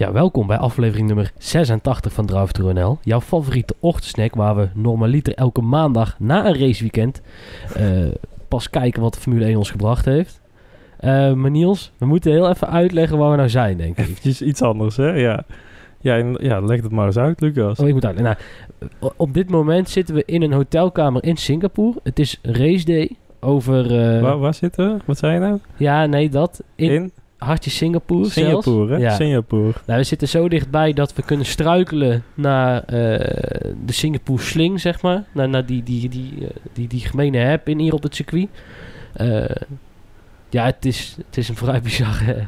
Ja, welkom bij aflevering nummer 86 van Drive to NL. Jouw favoriete ochtendsnack waar we normaliter elke maandag na een raceweekend eh, pas kijken wat de Formule 1 ons gebracht heeft. Eh, maar Niels, we moeten heel even uitleggen waar we nou zijn, denk ik. Eventjes iets anders, hè? Ja. Ja, ja, leg het maar eens uit, Lucas. Oh, ik moet uitleggen. Nou, op dit moment zitten we in een hotelkamer in Singapore. Het is race day over... eh, waar, waar zitten we? Wat zei je nou? ja, nee, dat. In, In hartje Singapore zelfs. Singapore, hè? Ja. Singapore. Nou, we zitten zo dichtbij dat we kunnen struikelen naar eh, de Singapore Sling, zeg maar. Naar, naar die, die, die, eh, die, die gemene heb in hier op het circuit. Eh, ja, het is, het is een vrij bizarre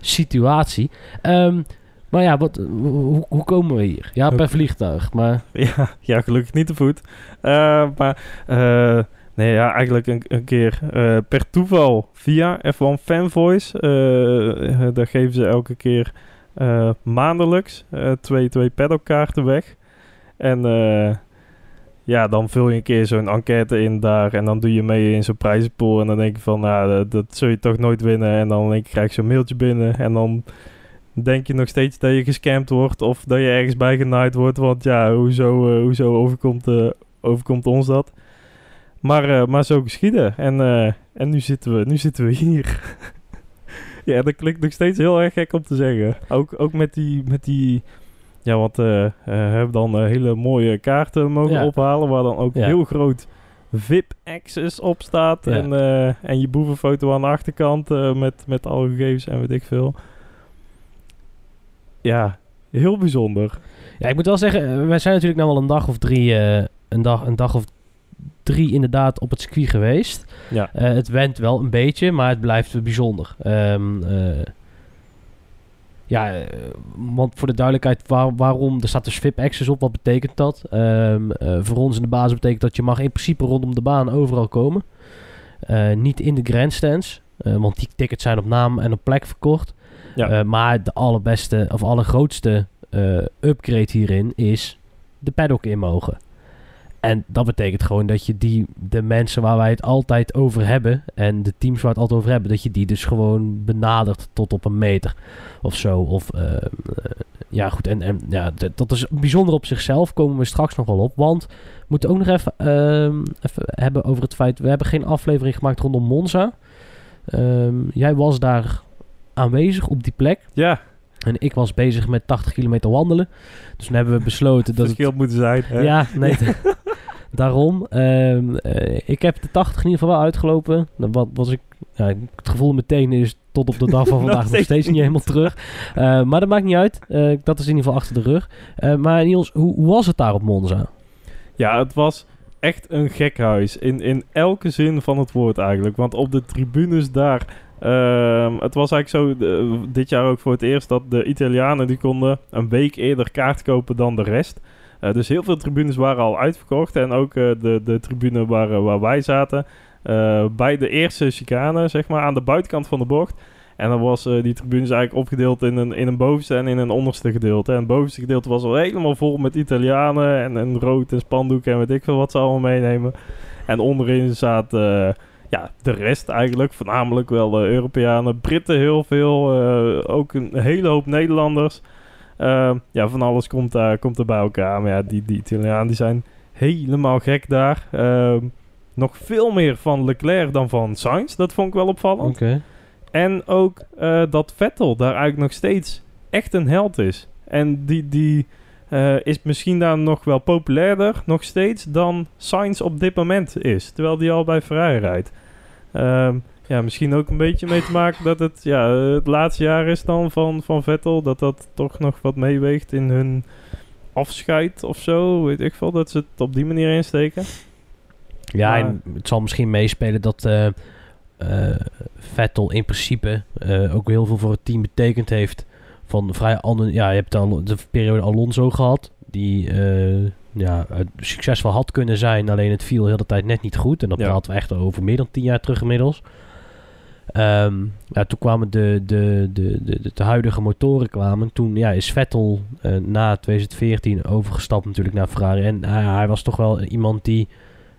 situatie. Ehm, maar ja, wat, hoe, hoe komen we hier? Ja, per vliegtuig. Maar Ja, ja, gelukkig niet te voet. Maar nee, ja, eigenlijk een, keer eh, per toeval via F1 Fanvoice. eh, daar geven ze elke keer eh, maandelijks twee, twee paddockkaarten weg. En ja, dan vul je een keer zo'n enquête in daar en dan doe je mee in zo'n prijzenpool. En dan denk je van, nou, dat, zul je toch nooit winnen. En dan krijg je zo'n mailtje binnen en dan denk je nog steeds dat je gescamd wordt of dat je ergens bij genaaid wordt. Want ja, hoezo, hoezo overkomt, overkomt ons dat? Maar, eh, maar zo geschieden. En, eh, en nu, zitten we, nu zitten we hier. ja, dat klinkt nog steeds heel erg gek om te zeggen. Ook, ook met die... Met die ja, want eh eh, hebben dan hele mooie kaarten mogen Ja. ophalen... waar dan ook Ja. heel groot VIP-access op staat. Ja. En, en je boevenfoto aan de achterkant met, met alle gegevens en weet ik veel. Ja, heel bijzonder. ja, ik moet wel zeggen, wij zijn natuurlijk nou al een dag of drie, een, dag, een dag of drie inderdaad op het circuit geweest. Ja. Eh, het went wel een beetje, maar het blijft bijzonder. Eh, ja, eh, want voor de duidelijkheid, waar- waarom... Er staat dus VIP Access op, wat betekent dat? Ehm, eh, voor ons in de basis betekent dat je mag in principe rondom de baan overal komen. Niet in de grandstands, want die tickets zijn op naam en op plek verkocht. Ja. Maar de allerbeste of allergrootste upgrade hierin is de paddock in mogen. En dat betekent gewoon dat je die, de mensen waar wij het altijd over hebben en de teams waar we het altijd over hebben, dat je die dus gewoon benadert tot op een meter of zo. Of, eh, eh, ja, goed. En, en ja, dat is bijzonder op zichzelf, komen we straks nog wel op. Want we moeten ook nog even, ehm, even hebben over het feit, we hebben geen aflevering gemaakt rondom Monza. Ehm, jij was daar aanwezig op die plek. Ja, En ik was bezig met 80 kilometer wandelen. Dus toen hebben we besloten dat het... verschil moeten zijn. Hè? Ja, nee. daarom. Ehm, eh, ik heb de 80 in ieder geval wel uitgelopen. Dan Wat was ik... Ja, het gevoel meteen is tot op de dag van vandaag nog steeds niet helemaal terug. Eh, maar dat maakt niet uit. Eh, dat is in ieder geval achter de rug. Maar Niels, hoe, hoe was het daar op Monza? Ja, het was echt een gek huis. In, in elke zin van het woord eigenlijk. Want op de tribunes daar... ehm, het was eigenlijk zo, dit jaar ook voor het eerst, dat de Italianen die konden een week eerder kaart kopen dan de rest. Eh, dus heel veel tribunes waren al uitverkocht. En ook eh, de, de tribune waar, eh, waar wij zaten, bij de eerste chicane, zeg maar, aan de buitenkant van de bocht. En dan was die tribunes eigenlijk opgedeeld in een, in een bovenste en in een onderste gedeelte. En het bovenste gedeelte was al helemaal vol met Italianen en, en rood en spandoek en weet ik veel wat ze allemaal meenemen. En onderin zaten ja, de rest eigenlijk, voornamelijk wel eh, Europeanen, Britten heel veel, ook een hele hoop Nederlanders. Eh, ja, van alles komt, daar, komt er bij elkaar. Maar ja, die, die Italianen die zijn helemaal gek daar. Eh, nog veel meer van Leclerc dan van Sainz, dat vond ik wel opvallend. En ook eh, dat Vettel daar eigenlijk nog steeds echt een held is. En die, die eh, is misschien daar nog wel populairder, nog steeds, dan Sainz op dit moment is. Terwijl die al bij Ferrari rijdt. Ehm, ja, misschien ook een beetje mee te maken dat het ja, het laatste jaar is dan van, van Vettel. Dat dat toch nog wat meeweegt in hun afscheid of zo. Weet ik veel, dat ze het op die manier insteken. Ja, Maar- en het zal misschien meespelen dat eh, eh, Vettel in principe eh, ook heel veel voor het team betekend heeft. Van vrij ander, ja, je hebt al de periode Alonso gehad, die ja, succesvol had kunnen zijn, alleen het viel heel de tijd net niet goed. En dat Ja. praten we echt over meer dan tien jaar terug inmiddels. Ja, toen kwamen de, de, de, de, de, huidige motoren kwamen. Toen ja, is Vettel eh, na 2014 overgestapt natuurlijk naar Ferrari. En hij- hij was toch wel iemand die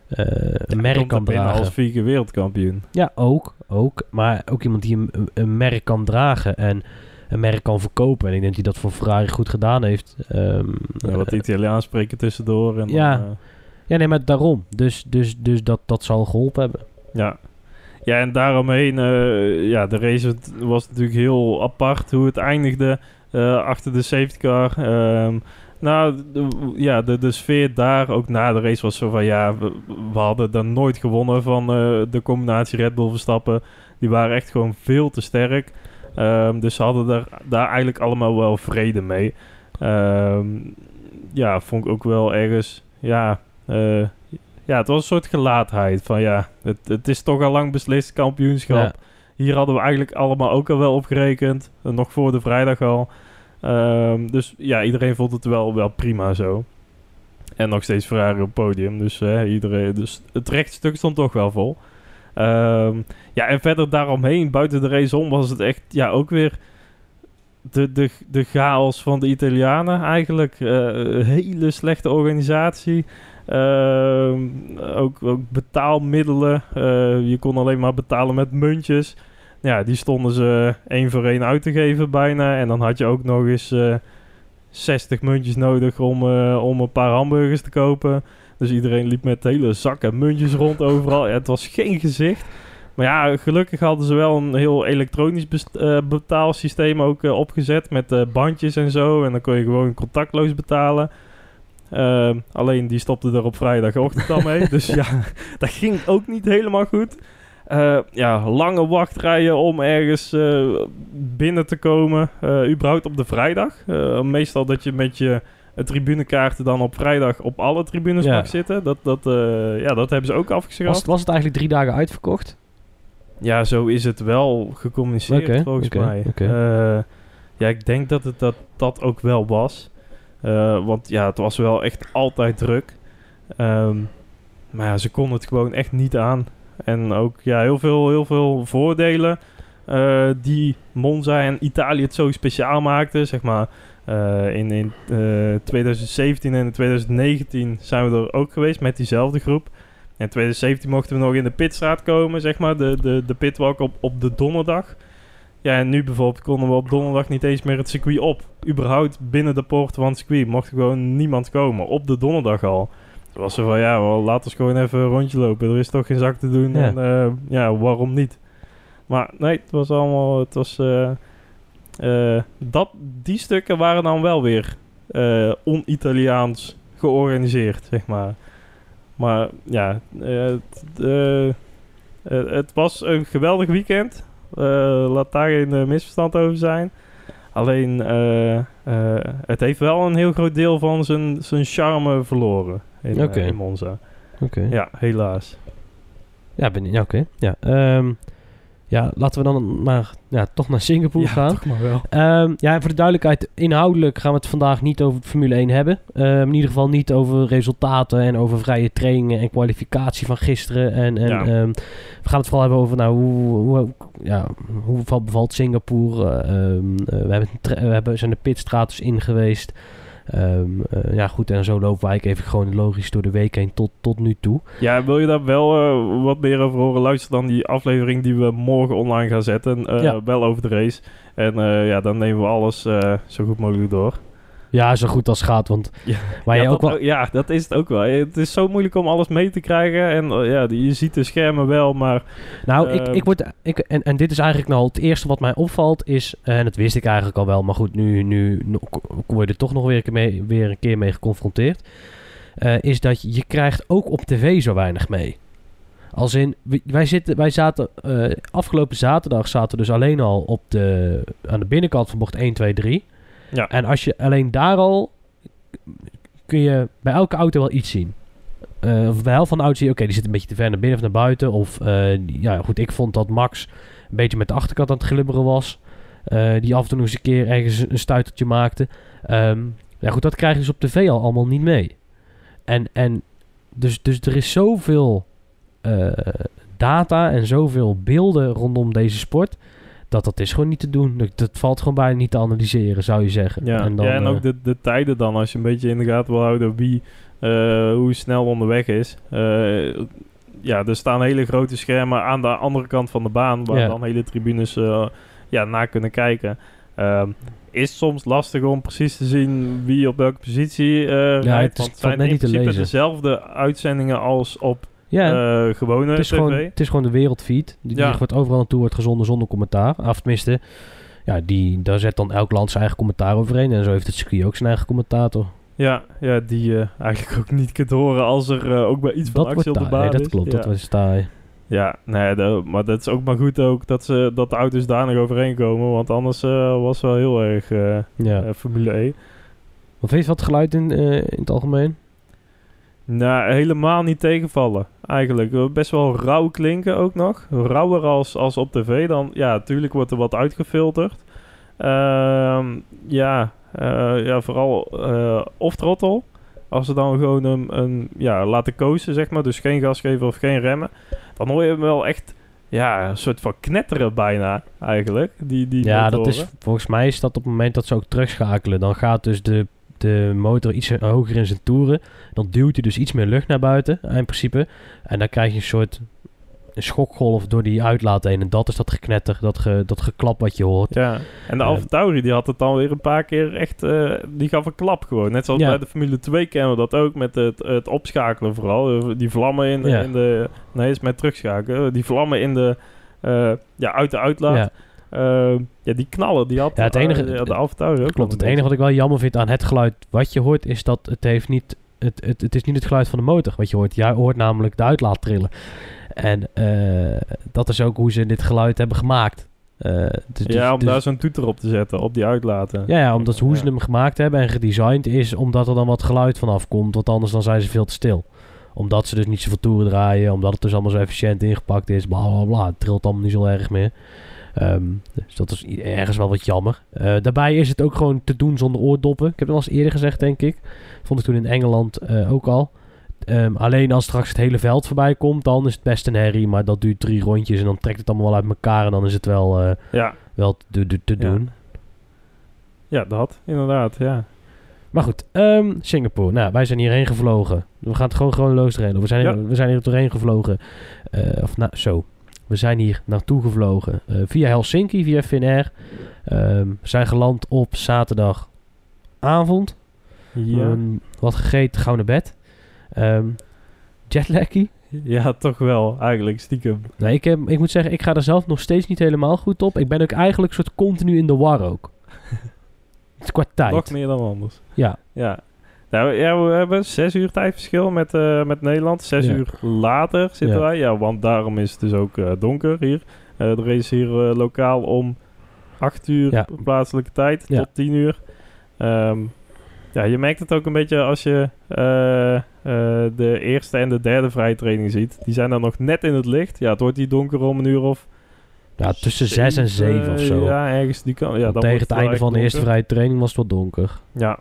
eh, een merk kan dragen. als vier keer wereldkampioen. Ja, ook, ook. Maar ook iemand die een, merk kan dragen. En een merk kan verkopen. En ik denk dat hij dat voor Ferrari goed gedaan heeft. Ehm, Ja, wat eh, Italiaans spreken tussendoor. En Ja. ja, nee, maar daarom. Dus, dus, dus dat, dat zal geholpen hebben. Ja. Ja, en daaromheen, eh, ja, de race was natuurlijk heel apart hoe het eindigde eh, achter de safety car. Ehm, nou, ja, de, sfeer daar, ook na de race, was zo van, ja, we, hadden dan nooit gewonnen van eh, de combinatie Red Bull Verstappen. Die waren echt gewoon veel te sterk. Ehm, dus ze hadden daar, daar eigenlijk allemaal wel vrede mee. Ehm, ja, vond ik ook wel ergens, ja, ja, het was een soort gelaatheid van ja, het, het is toch al lang beslist kampioenschap. Ja. Hier hadden we eigenlijk allemaal ook al wel op gerekend, eh, nog voor de vrijdag al. Ehm, dus ja, iedereen vond het wel, wel prima zo. En nog steeds Ferrari op het podium, dus, eh, iedereen, dus het rechtstuk stond toch wel vol. Ehm, ja, en verder daaromheen, buiten de race om, was het echt ja, ook weer de, de, de chaos van de Italianen eigenlijk. Een hele slechte organisatie. Ehm, ook, ook betaalmiddelen. Eh, je kon alleen maar betalen met muntjes. Ja, die stonden ze één voor één uit te geven bijna. En dan had je ook nog eens eh 60 muntjes nodig om, eh, om een paar hamburgers te kopen. Dus iedereen liep met hele zakken muntjes rond overal. Het was geen gezicht. Maar ja, gelukkig hadden ze wel een heel elektronisch eh, betaalsysteem ook eh, opgezet. Met eh, bandjes en zo. En dan kon je gewoon contactloos betalen. Ehm, alleen die stopte er op vrijdagochtend al mee. dus ja, dat ging ook niet helemaal goed. Eh, ja, lange wachtrijen om ergens eh, binnen te komen. eh überhaupt op de vrijdag. Meestal dat je met je tribunekaarten dan op vrijdag op alle tribunes Ja. mag zitten. Dat, dat, ja, dat hebben ze ook Was, afgeschaft. het- was het eigenlijk drie dagen uitverkocht? Ja, zo is het wel gecommuniceerd volgens mij. ja, ik denk dat het dat, dat ook wel was. Eh, want ja, het was wel echt altijd druk. Ehm, maar ja, ze konden het gewoon echt niet aan. En ook ja, heel, veel, heel veel voordelen eh, die Monza en Italië het zo speciaal maakten. Zeg maar, eh, in, in eh, 2017 en 2019 zijn we er ook geweest met diezelfde groep. In 2017 mochten we nog in de pitstraat komen, zeg maar, de, de, de pitwalk op, op de donderdag. Ja, en nu bijvoorbeeld konden we op donderdag niet eens meer het circuit op. Überhaupt binnen de poort van het circuit mocht gewoon niemand komen. Op de donderdag al. Toen was ze van, ja, wel, laat ons gewoon even een rondje lopen. Er is toch geen zak te doen. Ja. En eh, ja, waarom niet? Maar nee, het was allemaal... Het was, eh, eh, dat, die stukken waren dan wel weer on-Italiaans georganiseerd, zeg maar. Maar ja, het, het was een geweldig weekend. Eh, laat daar geen eh, misverstand over zijn. Alleen, eh, het heeft wel een heel groot deel van zijn, zijn charme verloren in, Monza. Oké. Ja, helaas. Ja, ben, ja oké. Ja, ehm, ja, laten we dan maar ja, toch naar Singapore gaan. toch maar wel. Ehm, ja, voor de duidelijkheid, inhoudelijk gaan we het vandaag niet over Formule 1 hebben. Ehm, in ieder geval niet over resultaten en over vrije trainingen en kwalificatie van gisteren. En, en Ja. ehm, we gaan het vooral hebben over nou, hoe, hoe, ja, hoe val- bevalt Singapore. Eh, we, hebben we hebben, zijn de pitstraat dus in geweest. Ehm, eh, ja goed, en zo lopen eigenlijk even gewoon logisch door de week heen tot, tot nu toe. Ja, wil je daar wel eh, wat meer over horen? Luister dan die aflevering die we morgen online gaan zetten. Ja. Wel over de race. En ja, dan nemen we alles zo goed mogelijk door. Ja, zo goed als gaat, want Ja. waar ja, je ook dat, wel... ja, dat is het ook wel. Het is zo moeilijk om alles mee te krijgen. En eh, ja, je ziet de schermen wel, maar... Nou, ik, Ehm. ik word, ik, en, en dit is eigenlijk nou het eerste wat mij opvalt, is, eh, en dat wist ik eigenlijk al wel, maar goed, nu, nu, nu word je er toch nog weer een keer mee, weer een keer mee geconfronteerd, eh, is dat je, je krijgt ook op tv zo weinig mee. Als in, wij- zitten, wij zaten, afgelopen zaterdag zaten we dus alleen al op de, aan de binnenkant van bocht 1, 2, 3. Ja. En als je alleen daar al, kun je bij elke auto wel iets zien. Eh, of bij helft van de auto's zie je, oké, die zit een beetje te ver naar binnen of naar buiten. Of, eh, ja goed, ik vond dat Max een beetje met de achterkant aan het glibberen was. Eh, die af en toe eens een keer ergens een stuitertje maakte. Ehm, ja goed, dat krijg je dus op tv al allemaal niet mee. En, en dus, dus er is zoveel data en zoveel beelden rondom deze sport... dat dat is gewoon niet te doen. Dat, dat valt gewoon bijna niet te analyseren, zou je zeggen. Ja, en, dan, ja, en eh, ook de, de tijden dan. Als je een beetje in de gaten wil houden wie... eh, hoe snel onderweg is. Eh, ja, er staan hele grote schermen aan de andere kant van de baan... waar Ja. dan hele tribunes eh, ja, naar kunnen kijken. Ehm, is soms lastig om precies te zien wie op welke positie eh rijdt. het is- want het zijn in principe dezelfde uitzendingen als op Ja, eh, gewone het, is tv. gewoon, het is gewoon de wereldfeed. Die, Ja. die wordt overal naartoe wordt gezonden zonder commentaar. Of tenminste, ja, die, daar zet dan elk land zijn eigen commentaar overheen. En zo heeft het circuit ook zijn eigen commentator. Ja, ja, die je eigenlijk ook niet kunt horen als er eh, ook bij iets van Dat actie wordt op de baan Nee, dat klopt, ja. dat was taai. Ja, nee, dat- maar dat is ook maar goed ook dat, ze, dat de auto's daar nog overheen komen. Want anders eh, was wel heel erg eh, Ja. eh, Formule E. Wat vind je van het geluid in, eh, in het algemeen? Nou, helemaal niet tegenvallen eigenlijk. Best wel rauw klinken ook nog. Rauwer als, als op tv. Dan, ja, natuurlijk wordt er wat uitgefilterd. Ehm, ja, eh, ja, vooral eh off-throttle. Als ze dan gewoon een, een ja, laten kozen, zeg maar. Dus geen gas geven of geen remmen. Dan hoor je hem wel echt, ja, een soort van knetteren bijna eigenlijk. Die, die ja, dat is, volgens mij is dat op het moment dat ze ook terugschakelen. Dan gaat dus de, de motor iets hoger in zijn toeren. Dan duwt hij dus iets meer lucht naar buiten, in principe. En dan krijg je een soort een schokgolf door die uitlaat heen. En dat is dat geknetter, dat, ge, dat geklap wat je hoort. Ja, en de Alfa Tauri die had het dan weer een paar keer echt... eh, die gaf een klap gewoon. Net zoals Ja. bij de Formule 2 kennen we dat ook met het, het opschakelen vooral. Eh, Die vlammen in, Ja. in de... Nee, is met terugschakelen. Die vlammen in de... eh, ja, uit de uitlaat. Ja, Ja. ja, die knallen, die had Ja, het enige- eh, de Tauri ook klopt. Het enige wat ik wel jammer vind aan het geluid wat je hoort, is dat het heeft niet... Het, het, het is niet het geluid van de motor wat je hoort. Jij hoort namelijk de uitlaat trillen. En eh, dat is ook hoe ze dit geluid hebben gemaakt. Eh, dus. Ja, om dus- daar zo'n toeter op te zetten, op die uitlaten. Ja, ja omdat hoe ze Ja. hem gemaakt hebben en gedesigned is omdat er dan wat geluid vanaf komt. Want anders dan zijn ze veel te stil. Omdat ze dus niet zoveel toeren draaien. Omdat het dus allemaal zo efficiënt ingepakt is. Bla bla bla. Het trilt allemaal niet zo erg meer. Ehm, dus dat is ergens wel wat jammer. Eh, daarbij is het ook gewoon te doen zonder oordoppen. Ik heb het al eens eerder gezegd, denk ik. Vond ik toen in Engeland eh, ook al. Ehm, alleen als straks het hele veld voorbij komt, dan is het best een herrie. Maar dat duurt drie rondjes en dan trekt het allemaal wel uit elkaar. En dan is het wel, eh, Ja, wel te, te, te Ja. doen. ja dat, inderdaad, ja. Maar goed, ehm, Singapore. Nou, wij zijn hierheen gevlogen. We gaan het gewoon chronologisch doorheen. We zijn, Ja. we zijn hier doorheen gevlogen. Of nou, zo. We zijn hier naartoe gevlogen. eh, via Helsinki, via Finnair. Ehm, zijn geland op zaterdagavond. Ja, Ehm, wat gegeten, gauw naar bed. Ehm jetlaggy. ja toch wel, eigenlijk, stiekem. Nee, ik, heb, ik moet zeggen, ik ga er zelf nog steeds niet helemaal goed op. Ik ben ook eigenlijk soort continu in de war ook. Het is qua tijd. Nog meer dan anders. Ja. Ja. Nou, ja, we hebben zes uur tijdverschil met, eh, met Nederland. Zes Ja. uur later zitten Ja. wij. Ja, want daarom is het dus ook eh, donker hier. Eh, de race is hier lokaal om acht uur Ja. plaatselijke tijd tot tien uur. Ehm, ja, je merkt het ook een beetje als je de eerste en de derde vrije training ziet. Die zijn dan nog net in het licht. Ja, het wordt hier donker om een uur of... Ja, tussen 6 en 7 of zo. Ja, ergens die kan. Ja, dan tegen het einde van de eerste vrije training was het wat donker. Ja.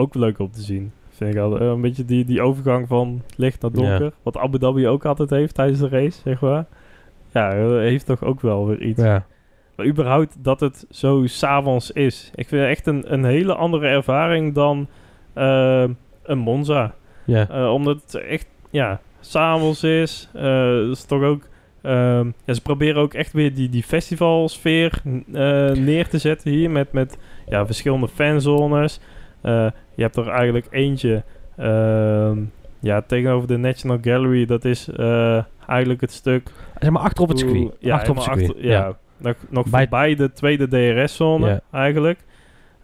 Ook leuk om te zien. Vind ik altijd. Eh, Een beetje die, die overgang van licht naar donker. Ja. Wat Abu Dhabi ook altijd heeft tijdens de race, zeg maar. Ja, eh, heeft toch ook wel weer iets. Ja. Maar überhaupt dat het zo s'avonds is. Ik vind het echt een, een hele andere ervaring dan eh, een Monza. Ja. Omdat het echt, ja, s'avonds is. Eh is toch ook... ehm, ja, ze proberen ook echt weer die, die festivalsfeer eh, neer te zetten hier met, met ja, verschillende fanzones. Eh, je hebt er eigenlijk eentje ehm, ja, tegenover de National Gallery. Dat is eh, eigenlijk het stuk... Zeg maar achter op het circuit. Ja, achter op het circuit. achter- ja, nog, nog Bij- voorbij de tweede DRS-zone eigenlijk.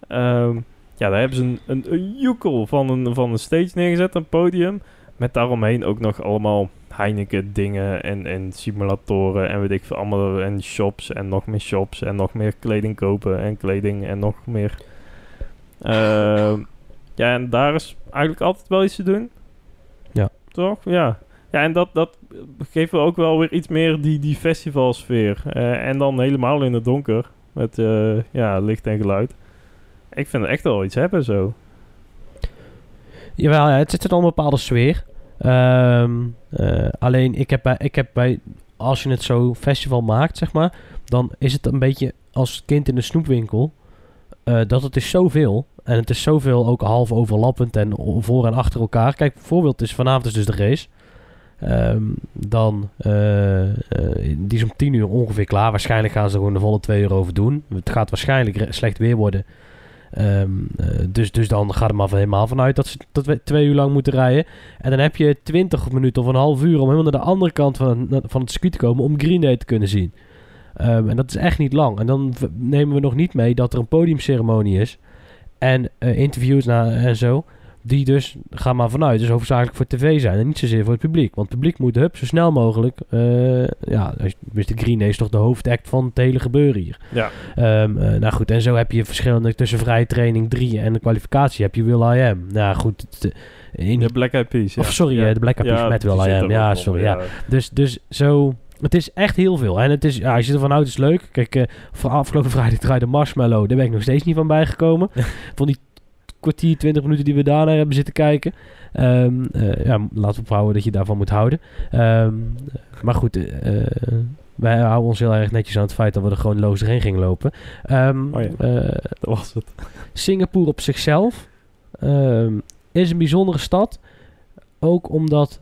Ehm, ja, daar hebben ze een, een, een joekel van een, van een stage neergezet, een podium. Met daaromheen ook nog allemaal Heineken dingen en, en simulatoren en weet ik veel allemaal. En shops en nog meer shops en nog meer kleding kopen en kleding en nog meer. Ehm, ja, en daar is eigenlijk altijd wel iets te doen. Ja. Toch? Ja. Ja, en dat, dat geeft wel ook wel weer iets meer die, die festivalsfeer. Eh, en dan helemaal in het donker. Met eh, ja, licht en geluid. Ik vind het echt wel iets hebben zo. Jawel, ja, het zit er al een bepaalde sfeer. Ehm, eh, alleen, ik heb, bij, ik heb bij... Als je het zo festival maakt, zeg maar... Dan is het een beetje als kind in de snoepwinkel. Eh, dat het is zoveel. En het is zoveel ook half overlappend en voor en achter elkaar. Kijk, bijvoorbeeld is vanavond is dus de race. Ehm, dan, eh, die is om 10 uur ongeveer klaar. Waarschijnlijk gaan ze gewoon de volle twee uur over doen. Het gaat waarschijnlijk slecht weer worden. Ehm, eh, dus, dus dan gaat er maar helemaal vanuit dat ze dat we twee uur lang moeten rijden. En dan heb je 20 minuten of een half uur om helemaal naar de andere kant van, het- van het circuit te komen om Green Day te kunnen zien. Ehm, en dat is echt niet lang. En dan nemen we nog niet mee dat er een podiumceremonie is. En eh, interviews na, en zo. Die dus, ga maar vanuit, dus hoofdzakelijk voor tv zijn. En niet zozeer voor het publiek. Want het publiek moet hup, zo snel mogelijk. eh, ja, de Green is toch de hoofdact van het hele gebeuren hier. Ja. Ehm, eh, nou goed, en zo heb je verschillende tussen vrije training 3 en de kwalificatie heb je Will I Am. Nou goed, eh, in, De Black Eyed Peas, ja. of sorry, ja. de Black Eyed Peas met Will I Am. Ja, sorry. Ja. Dus, dus zo, het is echt heel veel. En het is, ja, als je ervan houdt, is het leuk. Kijk, eh, voor afgelopen vrijdag draaide Marshmallow. Daar ben ik nog steeds niet van bijgekomen. van die kwartier, twintig minuten die we daarna hebben zitten kijken. Ehm, eh, ja, laten we ophouden dat je daarvan moet houden. Ehm, maar goed, eh, wij houden ons heel erg netjes aan het feit dat we er gewoon loos doorheen gingen lopen. Oh ja. Dat was het. Singapore op zichzelf is een bijzondere stad. Ook omdat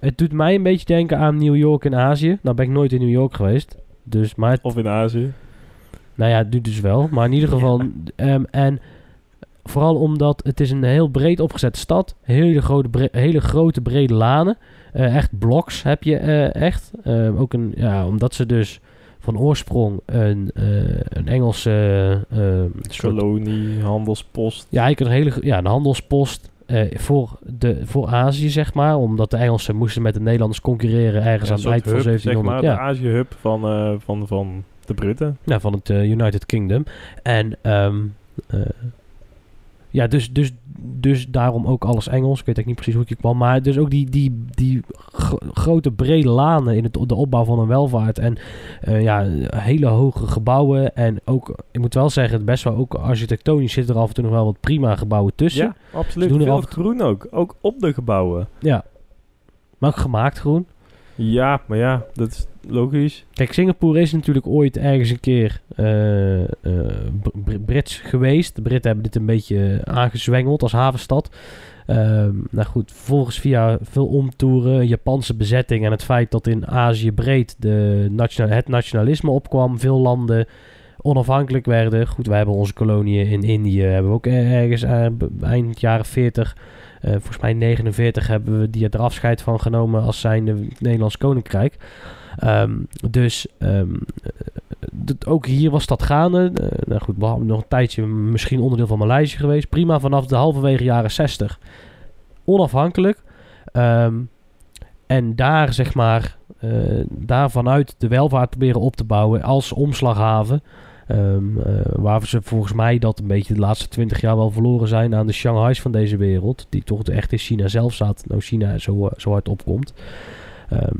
het doet mij een beetje denken aan New York in Azië. Nou ben ik nooit in New York geweest. Dus, maar het- Of in Azië. nou ja, het doet dus wel. Maar in ieder geval... ehm, en vooral omdat het is een heel breed opgezette stad. Hele grote, bre- hele grote brede lanen. Eh, echt bloks heb je eh, echt. Ehm, ook een, ja, omdat ze dus van oorsprong een, eh, een Engelse eh, soort Kolonie, handelspost. ja, ik een hele ja, een handelspost eh, voor, de, voor Azië, zeg maar. Omdat de Engelsen moesten met de Nederlanders concurreren ergens aan het eind van hub, zeg 1700. maar, ja. de Azië-hub van, eh, van, van de Britten. Ja, van het eh, United Kingdom. En ehm, eh, ja, dus, dus, dus daarom ook alles Engels. Ik weet eigenlijk niet precies hoe ik kwam. Maar dus ook die, die, die gro- grote brede lanen in het, de opbouw van een welvaart. En eh, ja, hele hoge gebouwen. En ook, ik moet wel zeggen, best wel ook architectonisch zitten er af en toe nog wel wat prima gebouwen tussen. Ja, absoluut. Ze doen er Veel af en groen ook. Ook op de gebouwen. Ja. Maar ook gemaakt groen. Ja, maar ja, dat is logisch. Kijk, Singapore is natuurlijk ooit ergens een keer eh, eh, Br- Br- Brits geweest. De Britten hebben dit een beetje aangezwengeld als havenstad. Ehm, nou goed, vervolgens via veel omtoeren, Japanse bezetting en het feit dat in Azië breed de nationa- het nationalisme opkwam, veel landen onafhankelijk werden. Goed, wij hebben onze koloniën in Indië, hebben we ook ergens eh, eind jaren 40, eh, volgens mij 49 hebben we die er afscheid van genomen als zijnde Nederlands Koninkrijk. Ehm, dus ehm, eh, ook hier was dat gaande. Eh, nou goed, we hadden nog een tijdje misschien onderdeel van Maleisië geweest. Prima vanaf de halverwege jaren 60. Onafhankelijk. Ehm, en daar zeg maar, daar vanuit de welvaart proberen op te bouwen als omslaghaven. Eh, waar ze volgens mij dat een beetje de laatste twintig jaar wel verloren zijn aan de Shanghai's van deze wereld. Die toch echt in China zelf zaten. Nou, China zo, eh, zo hard opkomt. Ehm,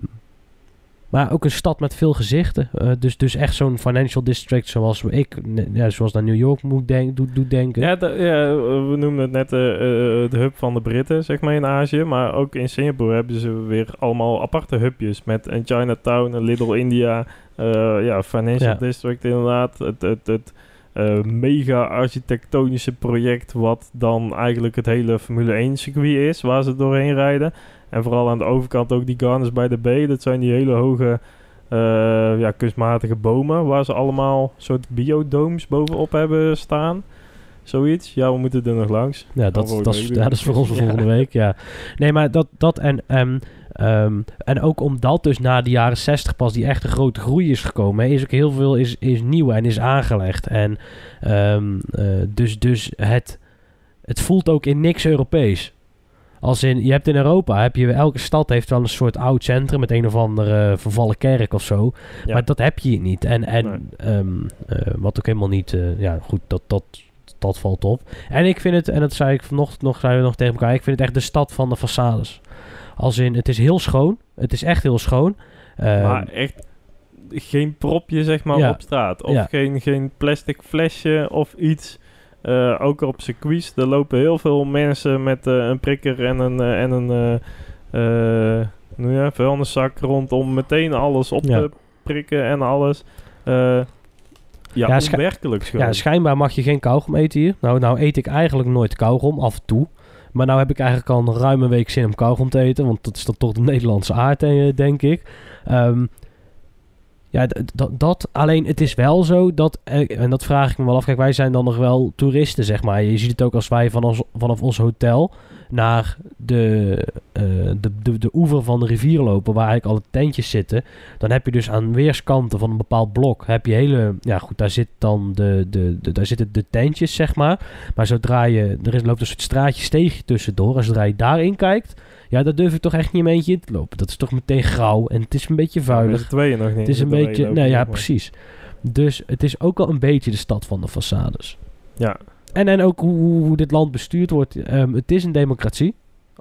maar ook een stad met veel gezichten. Eh, dus, dus echt zo'n financial district zoals ik, ja, zoals naar New York moet denk, doet, doet denken. Ja, ja, we noemden het net eh, eh, de hub van de Britten, zeg maar, in Azië. Maar ook in Singapore hebben ze weer allemaal aparte hubjes. Met een Chinatown, een Little India, ja, Financial Ja. District inderdaad. Het, het, het mega architectonische project wat dan eigenlijk het hele Formule 1 circuit is, waar ze doorheen rijden. En vooral aan de overkant ook die Gardens by the Bay. Dat zijn die hele hoge, eh, ja, kunstmatige bomen waar ze allemaal soort biodomes bovenop hebben staan. Zoiets. Ja, we moeten er nog langs. Ja, dat, dat, is, ja, dat is voor ons voor Ja. volgende week, ja. Nee, maar dat, dat en, ehm, en ook omdat dus na de jaren 60 pas die echte grote groei is gekomen, hè, is ook heel veel is, is nieuw en is aangelegd. En ehm, eh, dus, dus het, het voelt ook in niks Europees. Als in, je hebt in Europa, heb je, elke stad heeft wel een soort oud centrum met een of andere vervallen kerk of zo. Ja. Maar dat heb je hier niet. En, en Nee. ehm, eh, wat ook helemaal niet, eh, ja goed, dat, dat, dat valt op. En ik vind het, en dat zei ik vanochtend nog, zeiden we nog tegen elkaar, ik vind het echt de stad van de façades. Als in, het is heel schoon. Het is echt heel schoon. Ehm, maar echt geen propje, zeg maar, Ja. op straat. Of Ja. geen, geen plastic flesje of iets. Eh, ook op circuits. Er lopen heel veel mensen met eh, een prikker en een, eh, en een nou ja, vuilniszak rondom meteen alles op Ja. te prikken en alles. Ja, Ja, onwerkelijk ja, schijnbaar mag je geen kauwgom eten hier. Nou, nou eet ik eigenlijk nooit kauwgom, af en toe. Maar nou heb ik eigenlijk al een ruime week zin om kauwgom te eten. Want dat is dan toch de Nederlandse aard, denk ik. Ehm, ja, dat. Alleen het is wel zo dat... eh, en dat vraag ik me wel af. Kijk, wij zijn dan nog wel toeristen, zeg maar. Je ziet het ook als wij van ons, vanaf ons hotel naar de, eh, de, de, de oever van de rivier lopen... waar eigenlijk alle tentjes zitten... dan heb je dus aan weerskanten van een bepaald blok... heb je hele... Ja goed, daar, zit dan de, de, de, daar zitten de tentjes, zeg maar. Maar zodra je... Er is, loopt een soort straatje steegje tussendoor... en zodra je daarin kijkt... Ja, daar durf ik toch echt niet een eentje in te lopen. Dat is toch meteen grauw en het is een beetje vuilig. Tweeën nog niet. Het is een beetje... Nee, ja, maar. precies. Dus het is ook al een beetje de stad van de façades. Ja. En, en ook hoe, dit land bestuurd wordt. Ehm, het is een democratie.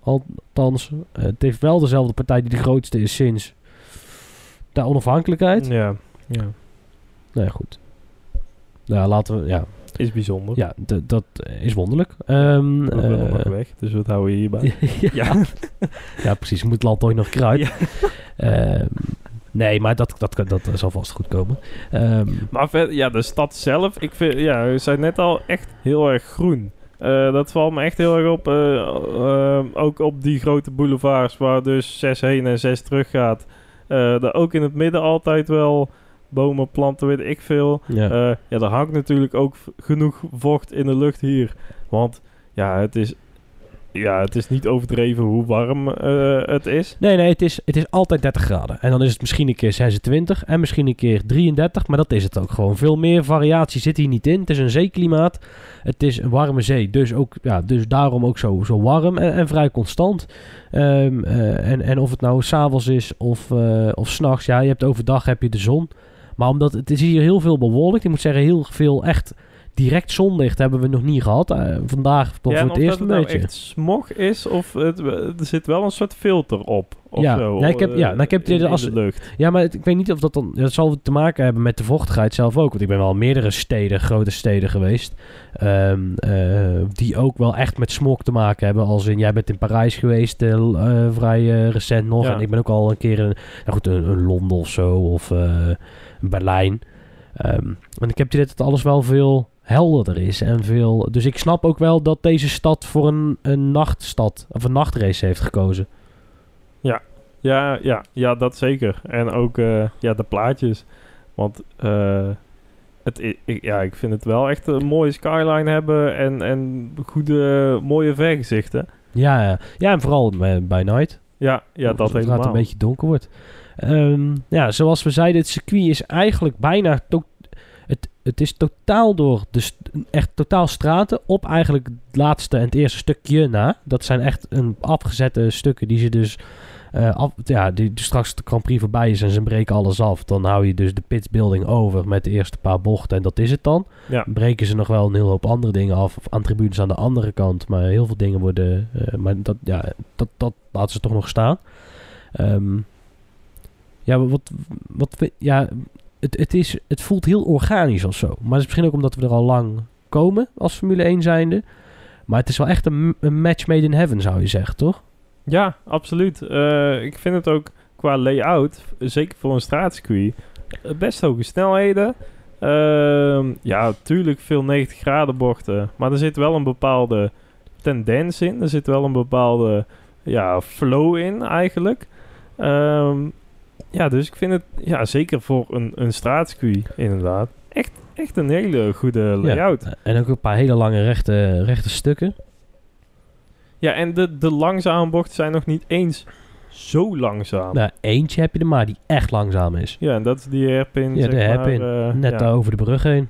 Althans, het heeft wel dezelfde partij die de grootste is sinds de onafhankelijkheid. Ja, ja. Nou ja, goed. Nou, laten we... Ja, Is bijzonder. ja dat is wonderlijk. Ehm, We nog weg, dus wat houden we hierbij? ja. ja, precies. Moet het land ooit nog kruipen. Ehm, nee, maar dat, dat, dat, zal vast goed komen. Ehm, Maar ja, de stad zelf, ik vind, ja, net al echt heel erg groen. Eh, dat valt me echt heel erg op. eh, eh, ook op die grote boulevards waar dus 6 heen en 6 terug gaat. Eh daar ook in het midden altijd wel bomen, planten, weet ik veel. ja. Eh, ja, er hangt natuurlijk ook genoeg vocht in de lucht hier. Want ja, het is, ja, het is niet overdreven hoe warm eh, het is. Nee, nee, het is, het is altijd 30 graden. En dan is het misschien een keer 26 en misschien een keer 33, maar dat is het ook gewoon. Veel meer variatie zit hier niet in. Het is een zeeklimaat. Het is een warme zee, dus, ook, ja, dus daarom ook zo, zo warm en, en vrij constant. Ehm, eh, en, en of het nou s'avonds is of, eh of s'nachts, ja, je hebt overdag heb je de zon. Maar omdat het is hier heel veel bewolkt, ik moet zeggen heel veel echt direct zonlicht hebben we nog niet gehad. Eh, vandaag voor het of eerst dat een nou beetje. echt smog is of het, er zit wel een soort filter op. Of Ja, zo, ik heb- eh, ja, nou, ik heb in, als- de lucht. Ja, maar het- ik weet niet of dat dan... Dat zal te maken hebben met de vochtigheid zelf ook. Want ik ben wel meerdere steden, grote steden geweest... ehm, eh, die ook wel echt met smog te maken hebben. Als in, jij bent in Parijs geweest, eh, eh, vrij eh, recent nog. Ja. En ik ben ook al een keer in nou goed, een, een Londen of zo, of eh, Berlijn. Ehm, en ik heb het idee dat alles wel veel helderder is. En veel, dus ik snap ook wel dat deze stad voor een, een nachtstad, of een nachtrace heeft gekozen. Ja, ja, ja, dat zeker. En ook eh, ja, de plaatjes. Want eh, het, ik, ja, ik vind het wel echt een mooie skyline hebben en, en goede, mooie vergezichten. Ja, ja. ja en vooral bij, night. Ja, ja dat helemaal. het een beetje donker wordt. Ehm, ja, zoals we zeiden, het circuit is eigenlijk bijna... to- het, is totaal door de echt totaal straten op eigenlijk het laatste en het eerste stukje na. Dat zijn echt een afgezette stukken die ze dus... eh, af, ja, die, die straks de Grand Prix voorbij is en ze breken alles af. Dan hou je dus de pitsbuilding over met de eerste paar bochten en dat is het dan. Ja. Breken ze nog wel een hele hoop andere dingen af. Of aan tribunes aan de andere kant. Maar heel veel dingen worden... eh, maar dat, ja, dat, dat laten ze toch nog staan. Ehm, ja, wat, wat, ja, het, het, is, het voelt heel organisch of zo. Maar het is misschien ook omdat we er al lang komen als Formule 1 zijnde. Maar het is wel echt een, match made in heaven, zou je zeggen, toch? Ja, absoluut. Eh, ik vind het ook qua layout, zeker voor een straatcircuit, eh, best hoge snelheden. Ehm, ja, tuurlijk veel 90 graden bochten, maar er zit wel een bepaalde tendens in. Er zit wel een bepaalde ja, flow in eigenlijk. Ehm, ja, dus ik vind het ja, zeker voor een, een straatcircuit inderdaad echt, echt een hele goede layout. Ja, En ook een paar hele lange rechte, rechte stukken. en de, de langzame bochten zijn nog niet eens zo langzaam. Nou, eentje heb je er maar die echt langzaam is. Ja, en dat is die hairpin. Ja, de hairpin. eh, Net ja. daar over de brug heen.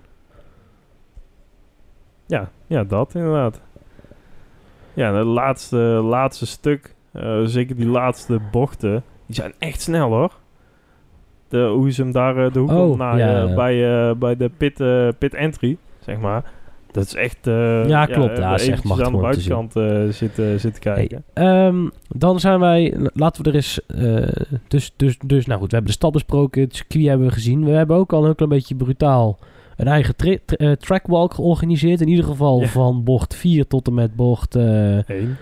Ja, ja, dat inderdaad. Ja, de laatste, laatste stuk, eh, zeker die laatste bochten, die zijn echt snel hoor. De, hoe ze hem daar eh, de hoek Oh, naar ja. bij, eh, bij de pit, eh, pit entry, zeg maar. Dat is echt... eh, Ja, klopt. Ja, is echt machtig aan de te buitenkant eh, zitten, zitten kijken. Ehm, dan zijn wij, laten we er eens, eh, dus, dus, dus, nou goed, we hebben de stad besproken, het circuit hebben we gezien. We hebben ook al een klein beetje brutaal een eigen tra- eh, trackwalk georganiseerd. In ieder geval Ja. van bocht 4 tot en met bocht eh Eén.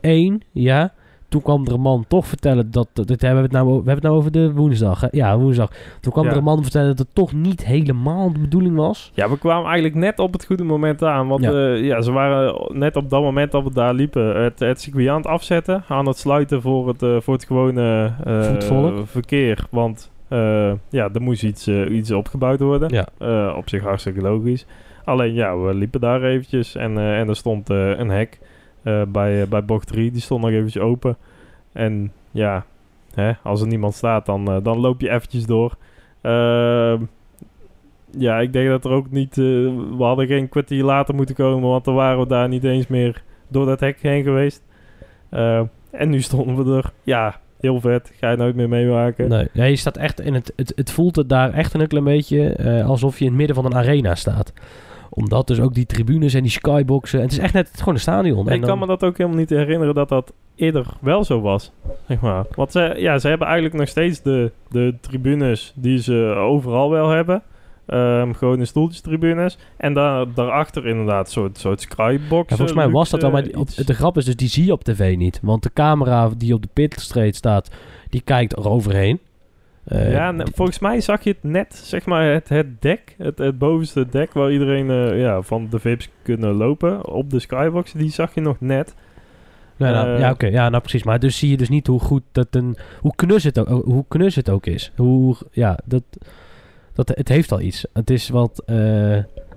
1, ja. Toen kwam er een man toch vertellen dat... dat dit hebben we, het nou, we hebben het nou over de woensdag. Hè? Ja, woensdag. Toen kwam Ja. er een man vertellen dat het toch niet helemaal de bedoeling was. Ja, we kwamen eigenlijk net op het goede moment aan. Want Ja. ja, ja ze waren net op dat moment dat we daar liepen het, het circuit aan het afzetten. Aan het sluiten voor het, eh, voor het gewone eh, verkeer. Want eh, ja, er moest iets, eh, iets opgebouwd worden. Ja. Eh, op zich hartstikke logisch. Alleen ja, we liepen daar eventjes en, eh, en er stond eh, een hek eh, bij, eh, bij bocht 3. Die stond nog eventjes open. En ja, hè, als er niemand staat, dan, eh, dan loop je eventjes door. Ehm, ja, ik denk dat er ook niet... eh, we hadden geen kwartier later moeten komen, want dan waren we daar niet eens meer door dat hek heen geweest. Eh, en nu stonden we er. Ja, heel vet. Ga je nooit meer meemaken. Nee, je staat echt in het, het... Het voelt het daar echt een klein beetje eh, alsof je in het midden van een arena staat. Omdat dus ook die tribunes en die skyboxen... Het is echt net gewoon een stadion. ik En kan dan- me dat ook helemaal niet herinneren dat dat eerder wel zo was. Zeg maar. Want ze, ja, ze hebben eigenlijk nog steeds de, de tribunes die ze overal wel hebben. Ehm gewoon de stoeltjestribunes. En daar, daarachter inderdaad een soort, soort skybox. Ja, volgens mij was dat wel, maar die- op, de grap is dus, die zie je op tv niet. Want de camera die op de pitstreet staat, die kijkt eroverheen. Eh, ja, ne- volgens mij zag je het net, zeg maar, het, het dek, het, het bovenste dek waar iedereen eh, ja, van de VIP's kunnen lopen op de skybox, die zag je nog net. nou, nou, eh, ja, oké, ja, nou precies. Maar dus zie je dus niet hoe goed dat een... Hoe knus het ook, hoe knus het ook is. Hoe, ja, dat, dat... Het heeft al iets. Het is wat...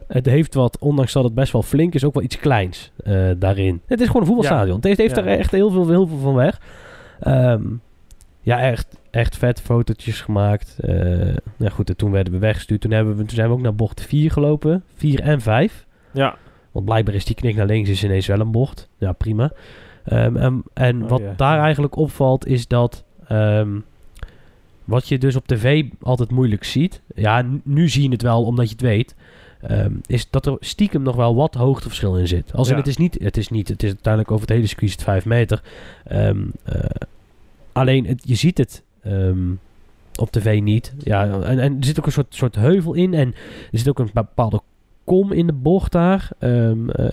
het heeft wat, ondanks dat het best wel flink is, ook wel iets kleins daarin. Het is gewoon een voetbalstadion. Het heeft, heeft Ja. er echt heel veel, heel veel van weg. Ehm, ja, echt, echt vet fotootjes gemaakt. Eh nou goed, en toen werden we weggestuurd. Toen, hebben we, toen zijn we ook naar bocht 4 gelopen. 4 en 5. Ja, Want blijkbaar is die knik naar links is ineens wel een bocht. Ja, prima. Ehm, en en Oh, wat daar eigenlijk opvalt is dat... ehm, wat je dus op tv altijd moeilijk ziet... Ja, nu zie je het wel omdat je het weet... ehm, is dat er stiekem nog wel wat hoogteverschil in zit. Als Ja. het is niet... Het is niet... Het is uiteindelijk over het hele circuit is het 5 meter. Ehm, eh, alleen, het, je ziet het... ehm, op tv niet. Ja, en, en er zit ook een soort, soort heuvel in. En er zit ook een bepaalde kom in de bocht daar. Ehm, eh,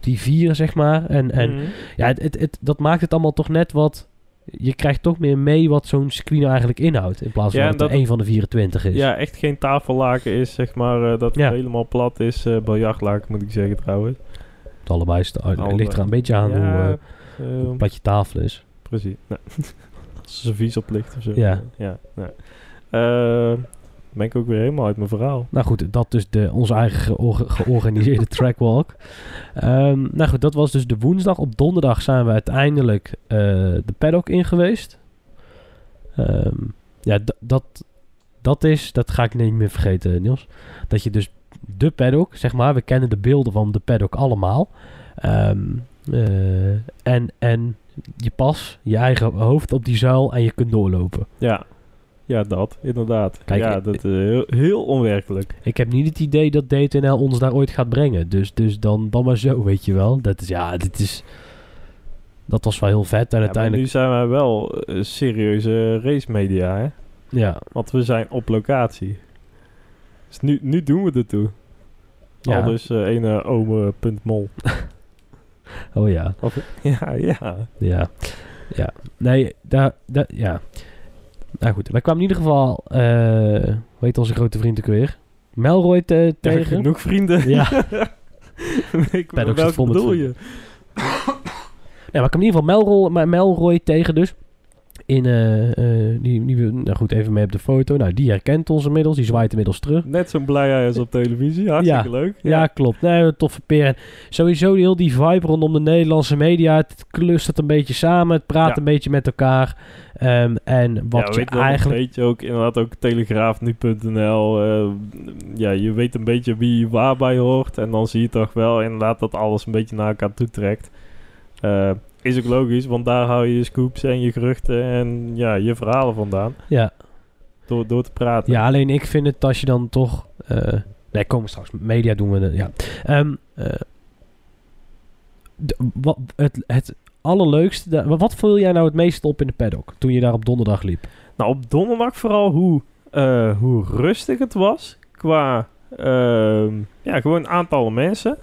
die vier, zeg maar. En, en Mhm. ja, het, het, het- dat maakt het allemaal toch net wat... Je krijgt toch meer mee wat zo'n screen nou eigenlijk inhoudt. In plaats van Ja, dat het een van de 24 is. ja, echt geen tafellaken is, zeg maar, eh, dat het Ja. helemaal plat is. eh biljartlaken moet ik zeggen trouwens. Het allebei Allebei. ligt er een beetje aan hoe eh, plat je tafel is. precies. Nee. Als ze vies op ligt of zo. Ja. ja nee. Eh, ben ik ook weer helemaal uit mijn verhaal. Nou goed, dat dus de, onze eigen geor- georganiseerde trackwalk. Ehm, nou goed, dat was dus de woensdag. Op donderdag zijn we uiteindelijk eh, de paddock in geweest. Ehm, ja, dat, dat is, dat ga ik niet meer vergeten, Niels. Dat je dus de paddock, zeg maar, we kennen de beelden van de paddock allemaal. Ehm, eh, en, en je pas, je eigen hoofd op die zuil en je kunt doorlopen. Ja. Ja, dat, inderdaad. Kijk, ja, ik- dat is heel, heel onwerkelijk. Ik heb niet het idee dat DTNL ons daar ooit gaat brengen. Dus, dus dan, dan maar zo, weet je wel. Dat is, ja, dit is... Dat was wel heel vet. En Ja, maar uiteindelijk... nu zijn wij wel eh, serieuze race media, hè? Ja, Want we zijn op locatie. Dus nu, nu doen we er toe. Ja. Al dus eh ene ome.mol. oh ja. Of- ja, ja. Ja. Ja. Nee, daar... daar ja. Nou goed, wij kwamen in ieder geval... eh hoe heet onze grote vriend ook weer? Melroy te- Ja, tegen. genoeg vrienden. Ja. ik, zit welke vol met je? Ja, maar ik kwam in ieder geval Melroy, maar Melroy tegen dus. In, eh, eh, die, die, nou goed, even mee op de foto. Nou, die herkent ons inmiddels. Die zwaait inmiddels terug. Net zo'n blij is op televisie. Hartstikke Ja. leuk. Ja, klopt. Nee, toffe peer. En sowieso heel die vibe rondom de Nederlandse media. Het clustert een beetje samen. Het praat Ja. een beetje met elkaar. Ehm, en Ja, wat je eigenlijk... een beetje ook, inderdaad ook telegraafnu.nl. eh ja, je weet een beetje wie waarbij hoort. En dan zie je toch wel inderdaad dat alles een beetje naar elkaar toe trekt. Is ook logisch, want daar hou je je scoops en je geruchten en ja, je verhalen vandaan. Ja. Door, door te praten. ja, alleen ik vind het als je dan toch... eh nee, komen straks. Media doen we... de- ja. De- wat, het, het allerleukste... de- wat viel jij nou het meest op in de paddock? Toen je daar op donderdag liep? Nou, op donderdag vooral hoe, eh, hoe rustig het was. Qua, ehm, ja, gewoon aantallen mensen.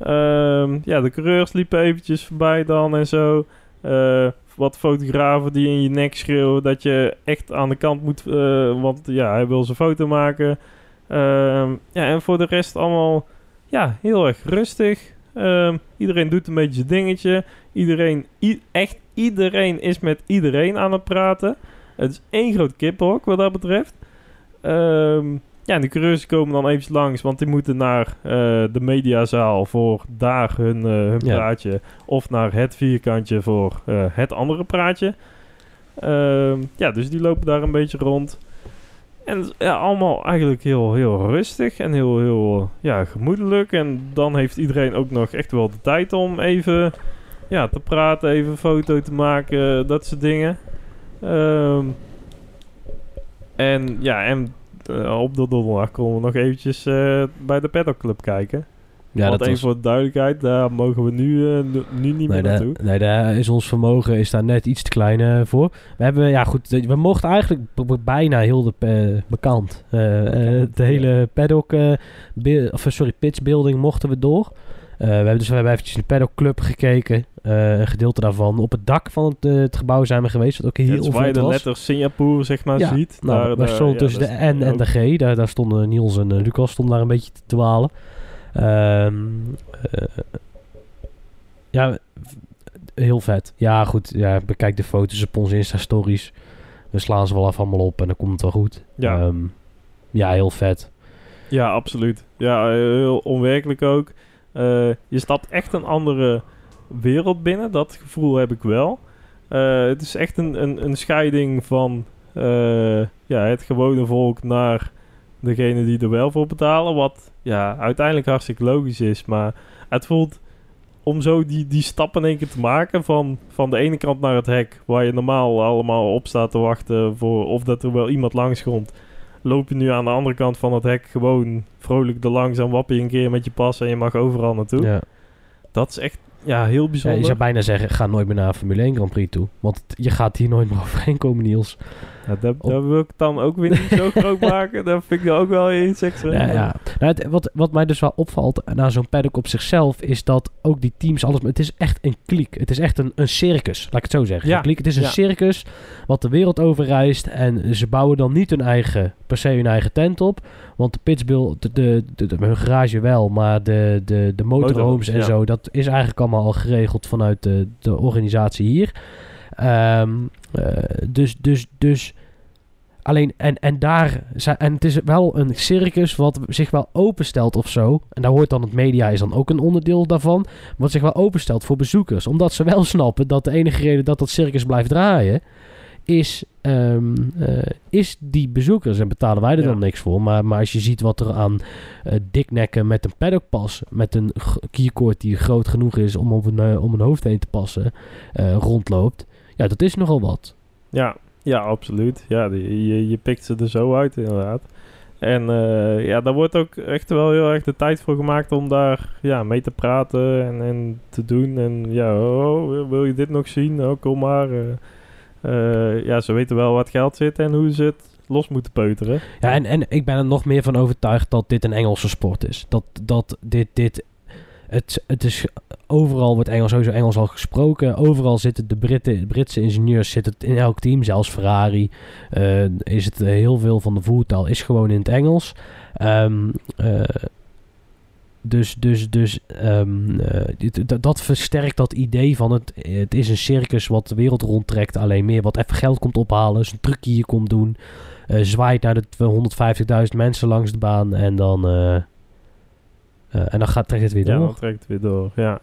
Ehm, ja, de coureurs liepen eventjes voorbij dan en zo. Eh, wat fotografen die in je nek schreeuwen dat je echt aan de kant moet, eh, want ja, hij wil zijn foto maken. Ehm, ja, en voor de rest allemaal ja, heel erg rustig. Ehm, iedereen doet een beetje zijn dingetje. Iedereen, echt iedereen is met iedereen aan het praten. Het is één groot kippenhok wat dat betreft. Ehm, ja, en de coureurs komen dan even langs, want die moeten naar eh, de mediazaal voor daar hun, eh, hun Ja. praatje. Of naar het vierkantje voor eh, het andere praatje. Ehm, ja, dus die lopen daar een beetje rond. En ja, allemaal eigenlijk heel, heel rustig en heel, heel ja, gemoedelijk. En dan heeft iedereen ook nog echt wel de tijd om even ja, te praten, even een foto te maken, dat soort dingen. Ehm, en ja, en eh, op de donderdag komen we nog eventjes eh, bij de Paddock Club kijken. Ja, Want dat even was... voor de duidelijkheid, daar mogen we nu, eh, nu, niet Nee, meer naartoe. nee, daar is ons vermogen is daar net iets te klein voor. We hebben, ja goed, we mochten eigenlijk bijna heel de, Bekend, de hele paddock, of sorry, pitch building mochten we door. We hebben dus we hebben eventjes in de paddock club gekeken. Eh, een gedeelte daarvan. Op het dak van het, eh, het gebouw zijn we geweest, wat ook heel Het is waar je de was. letters Singapore zeg maar Ja, ziet. Nou, Daar- ja, tussen de dat N en de G. Daar, daar stonden Niels en eh, Lucas stonden daar een beetje te dwalen. Ehm, eh, ja, heel vet. Ja, goed. Ja, bekijk de foto's op onze Insta-stories. We slaan ze wel af allemaal op en dan komt het wel goed. Ja. Ehm, ja, heel vet. Ja, absoluut. Ja, heel onwerkelijk ook. Je stapt echt een andere wereld binnen. Dat gevoel heb ik wel. Eh, het is echt een, een, een scheiding van eh, ja, het gewone volk naar degene die er wel voor betalen. Wat ja, uiteindelijk hartstikke logisch is. Maar het voelt om zo die, die stap in één keer te maken van, van de ene kant naar het hek, waar je normaal allemaal op staat te wachten voor of dat er wel iemand langskomt loop je nu aan de andere kant van het hek gewoon vrolijk er langs en wap je een keer met je pas en je mag overal naartoe. Ja. Dat is echt ja, heel bijzonder. je zou bijna zeggen, ga nooit meer naar Formule 1 Grand Prix toe. Want je gaat hier nooit meer overheen komen, Niels. Ja, daar wil ik dan ook weer niet zo groot maken. Daar vind ik dan ook wel iets extra. Ja, ja. Nou, het- wat, wat mij dus wel opvalt na zo'n paddock op zichzelf, is dat ook die teams alles. Het is echt een kliek. Het is echt een, een circus, laat ik het zo zeggen. Ja, Een kliek. Het is een circus wat de wereld overreist. En ze bouwen dan niet hun eigen, per se hun eigen tent op. Want de Pittsburgh, de, de, de, de- hun garage wel, maar de, de, de motorhomes en zo, dat is eigenlijk allemaal al geregeld vanuit de, de organisatie hier. Ehm, eh, dus, dus, dus. Alleen, en, en daar zijn, en het is wel een circus wat zich wel openstelt of zo. En daar hoort dan het media is dan ook een onderdeel daarvan. Wat zich wel openstelt voor bezoekers. Omdat ze wel snappen dat de enige reden dat dat circus blijft draaien. Is, ehm, eh, is die bezoekers. En betalen wij er Ja. dan niks voor. Maar, maar als je ziet wat er aan eh, diknekken met een paddockpas. Met een keycord die groot genoeg is om op een, eh, om een hoofd heen te passen. rondloopt. Ja, dat is nogal wat. Ja, ja, absoluut. Ja, die, je, je pikt ze er zo uit inderdaad. En eh, ja, daar wordt ook echt wel heel erg de tijd voor gemaakt om daar ja, mee te praten en, en te doen. En ja, oh, wil- je dit nog zien? Oh, kom maar. eh. Eh, ja, ze weten wel wat geld zit en hoe ze het los moeten peuteren. Ja, en, en ik ben er nog meer van overtuigd dat dit een Engelse sport is. Dat, dat dit, dit het, het is, overal wordt Engels, sowieso Engels al gesproken. Overal zitten de Britten, Britse ingenieurs zitten in elk team. Zelfs Ferrari eh, is het eh, heel veel van de voertaal is gewoon in het Engels. Ehm, eh, dus dus, dus ehm, eh, dat- versterkt dat idee van het, het is een circus wat de wereld rondtrekt. Alleen meer wat even geld komt ophalen. Zijn trucje hier komt doen. zwaait naar de 150.000 mensen langs de baan. En dan, en dan gaat, trekt het weer Ja, door. dan trekt het weer door. Ja,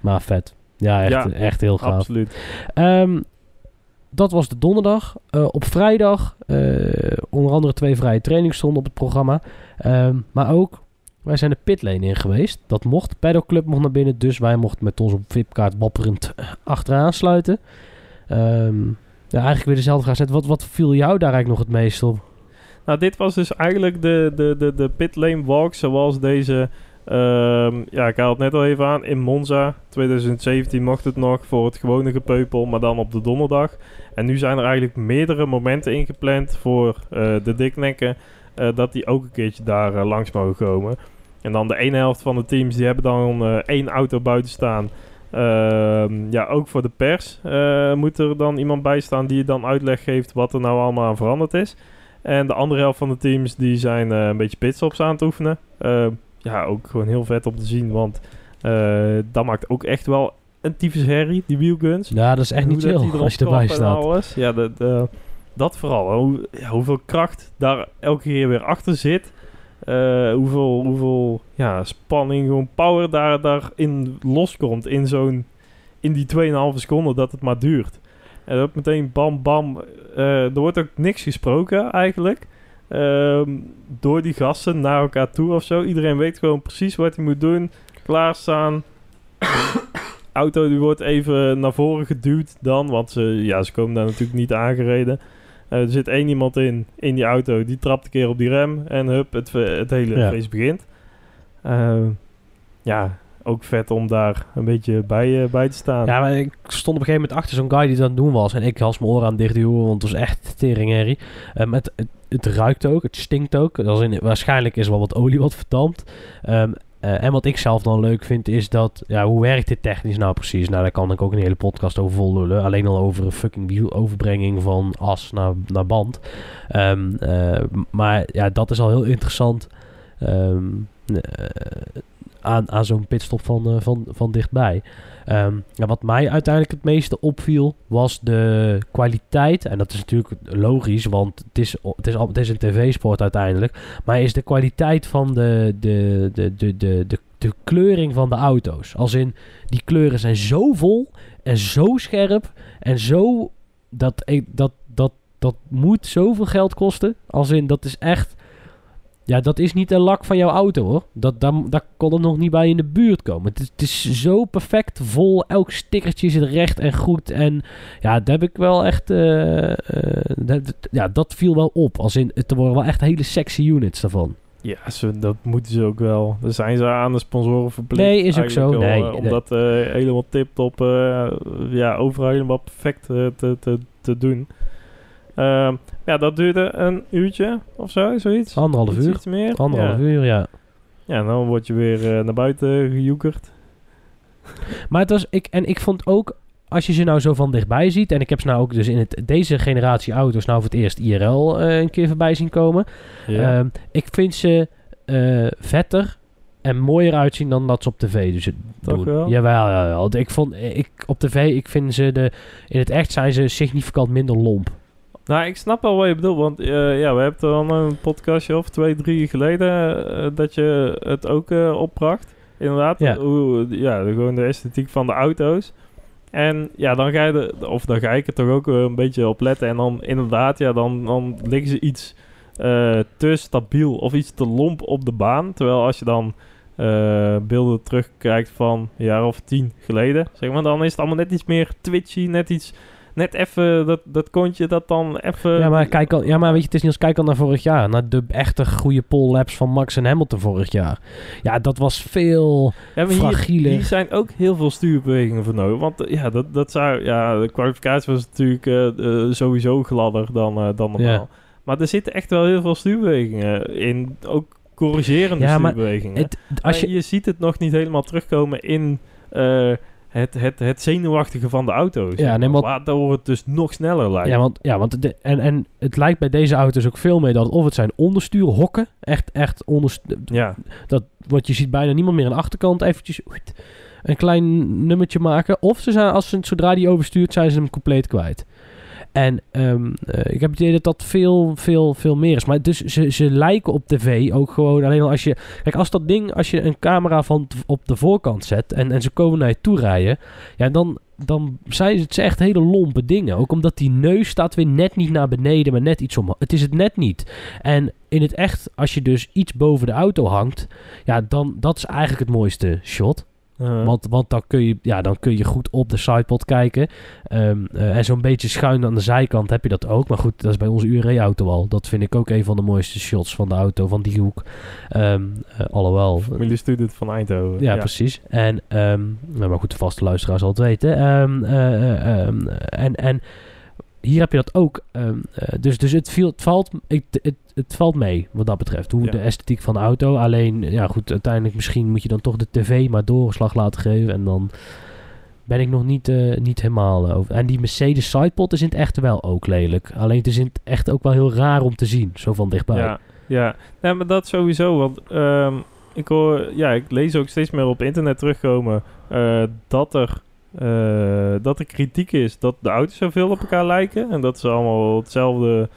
Maar vet. Ja, echt, Ja, echt heel gaaf. absoluut. Ehm, dat was de donderdag. Eh, op vrijdag, eh, onder andere twee vrije trainingen stonden op het programma. Ehm, maar ook, wij zijn de pitlane in geweest. Dat mocht. Paddock Club mocht naar binnen. Dus wij mochten met onze VIP-kaart wapperend eh, achteraan sluiten. Ehm, ja, eigenlijk weer dezelfde vraag. Wat, wat viel jou daar eigenlijk nog het meest op? Nou, dit was dus eigenlijk de, de, de, de pit lane walk zoals deze... ehm, ja, ik haal het net al even aan. In Monza 2017 mocht het nog voor het gewone gepeupel, maar dan op de donderdag. En nu zijn er eigenlijk meerdere momenten ingepland voor eh, de diknekken... eh, dat die ook een keertje daar eh, langs mogen komen. En dan de ene helft van de teams, die hebben dan één auto buiten staan... Ehm, ja, ook voor de pers moet er dan iemand bij staan die dan uitleg geeft wat er nou allemaal aan veranderd is. En de andere helft van de teams die zijn eh, een beetje pitstops aan het oefenen. Ehm, ja, ook gewoon heel vet om te zien, want eh, dat maakt ook echt wel een tyfus herrie, die wheelguns. Ja, dat is echt niet chill als je erbij staat. alles. Ja, dat, dat vooral. Hoe, ja, hoeveel kracht daar elke keer weer achter zit. Eh, hoeveel hoeveel ja, spanning, gewoon power daar, daarin loskomt. In zo'n in die 2,5 seconden dat het maar duurt. En dat meteen bam bam. eh, er wordt ook niks gesproken eigenlijk. Ehm, door die gasten naar elkaar toe of zo. Iedereen weet gewoon precies wat hij moet doen. Klaarstaan. Auto die wordt even naar voren geduwd dan. Want ze, ja, ze komen daar natuurlijk niet aangereden. Eh, er zit één iemand in, in die auto. Die trapt een keer op die rem. En hup, het, het hele Ja. feest begint. Eh, ja, ook vet om daar een beetje bij, eh, bij te staan. Ja, maar ik stond op een gegeven moment achter zo'n guy die dat aan het doen was. En ik hals mijn oren aan dicht duwen, want het was echt teringherrie. Um, het, het, ruikt ook, het stinkt ook. In, waarschijnlijk is wel wat olie wat verdampt. Ehm, eh, en wat ik zelf dan leuk vind is dat, ja, hoe werkt dit technisch nou precies? Nou, daar kan ik ook een hele podcast over vol. Alleen al over een fucking wieloverbrenging van as naar, naar band. Ehm, eh, maar ja, dat is al heel interessant. Ehm, eh, aan, aan zo'n pitstop van, eh, van, van dichtbij. Ja, wat mij uiteindelijk het meeste opviel was de kwaliteit. En dat is natuurlijk logisch, want het is, het is, het is een tv-sport uiteindelijk. Maar is de kwaliteit van de, de, de, de, de, de, de kleuring van de auto's. Als in, die kleuren zijn zo vol en zo scherp en zo... Dat, ik- dat, dat, dat moet zoveel geld kosten. Als in, dat is echt... Ja, dat is niet de lak van jouw auto hoor. Dat, daar, daar kon er nog niet bij in de buurt komen. Het is, het is zo perfect vol. Elk stickertje zit recht en goed. En ja, daar heb ik wel echt. eh, eh, dat, ja, dat viel wel op. Als in, het worden wel echt hele sexy units daarvan. Ja, ze, dat moeten ze ook wel. Daar zijn ze aan de sponsoren verplicht. Nee, is ook zo. wel, Nee, om nee. dat eh, helemaal tip-top, ja, overal helemaal perfect te, te, te doen. Ehm, ja, dat duurde een uurtje of zo, zoiets. Anderhalf uur. iets meer. Anderhalf ja. uur, ja. Ja, en dan word je weer eh, naar buiten gejoekerd. Maar het was. Ik, en ik vond ook. Als je ze nou zo van dichtbij ziet. En ik heb ze nou ook dus in het, deze generatie auto's. Nou voor het eerst IRL eh, een keer voorbij zien komen. Ehm, ik vind ze eh, vetter en mooier uitzien dan dat ze op tv dus Toch doen. wel? Jawel, jawel. Ik vond, ik, op tv, ik vind ze de, in het echt zijn ze significant minder lomp. Nou, ik snap wel wat je bedoelt, want eh, ja, we hebben dan een podcastje of twee, drie geleden eh, dat je het ook eh, opbracht. Inderdaad, Ja. hoe, ja, de, gewoon de esthetiek van de auto's. En ja, dan ga je er, of dan ga ik er toch ook een beetje op letten. En dan inderdaad, ja, dan, dan liggen ze iets te stabiel of iets te lomp op de baan. Terwijl als je dan beelden terugkijkt van een jaar of tien geleden, zeg maar, dan is het allemaal net iets meer twitchy, net iets, net even dat, dat kontje dat dan even... ja, maar kijk al, ja, maar weet je, het is niet als kijk al naar vorig jaar. Naar de echte goede pole laps van Max en Hamilton vorig jaar. Ja, dat was veel Ja, hier, fragieler. hier zijn ook heel veel stuurbewegingen voor nodig. Want eh, ja, dat, dat zou, ja, de kwalificatie was natuurlijk eh, eh, sowieso gladder dan, dan normaal. Ja. Maar er zitten echt wel heel veel stuurbewegingen in. Ook corrigerende Ja, maar stuurbewegingen. het, als Maar je, je... ziet het nog niet helemaal terugkomen in het, het, het zenuwachtige van de auto's. Ja, nee, want- Waardoor het dus nog sneller lijkt. Ja, want, ja, want de, en, en het lijkt bij deze auto's ook veel meer dat of het zijn onderstuurhokken, echt, echt onderstuur, ja. dat, want je ziet bijna niemand meer aan de achterkant eventjes een klein nummertje maken. Of ze zijn, als ze, zodra die overstuurt, zijn ze hem compleet kwijt. En ehm, eh, ik heb het idee dat dat veel, veel, veel meer is. Maar dus ze, ze lijken op tv ook gewoon alleen al als je... Kijk, als dat ding, als je een camera van op de voorkant zet en, en ze komen naar je toe rijden... Ja, dan, dan zijn het echt hele lompe dingen. Ook omdat die neus staat weer net niet naar beneden, maar net iets omhoog. Het is het net niet. En in het echt, als je dus iets boven de auto hangt... Ja, dan dat is eigenlijk het mooiste shot. Uh, Want, want dan, kun je, ja, dan kun je goed op de sidepod kijken. Ehm, eh, en zo'n beetje schuin aan de zijkant heb je dat ook. Maar goed, dat is bij onze URE-auto al. Dat vind ik ook een van de mooiste shots van de auto, van die hoek. Ehm eh, alhoewel. Familie Student van Eindhoven. Ja, precies. En, ehm, nou, maar goed, de vaste luisteraar zal het weten. Eh, eh, en, en hier heb je dat ook. ehm, eh, dus dus het, viel, het, valt, ik, het, het valt mee wat dat betreft. Hoe Ja. de esthetiek van de auto. Alleen, ja goed, uiteindelijk misschien moet je dan toch de tv maar doorslag laten geven. En dan ben ik nog niet, eh, niet helemaal eh, over. En die Mercedes Sidepod is in het echt wel ook lelijk. Alleen het is in het echt ook wel heel raar om te zien, zo van dichtbij. Ja, ja. Nee, maar dat sowieso. Want ehm, ik hoor, ja, ik lees ook steeds meer op internet terugkomen dat er. Eh, dat er kritiek is dat de auto's zoveel op elkaar lijken. En dat ze allemaal hetzelfde.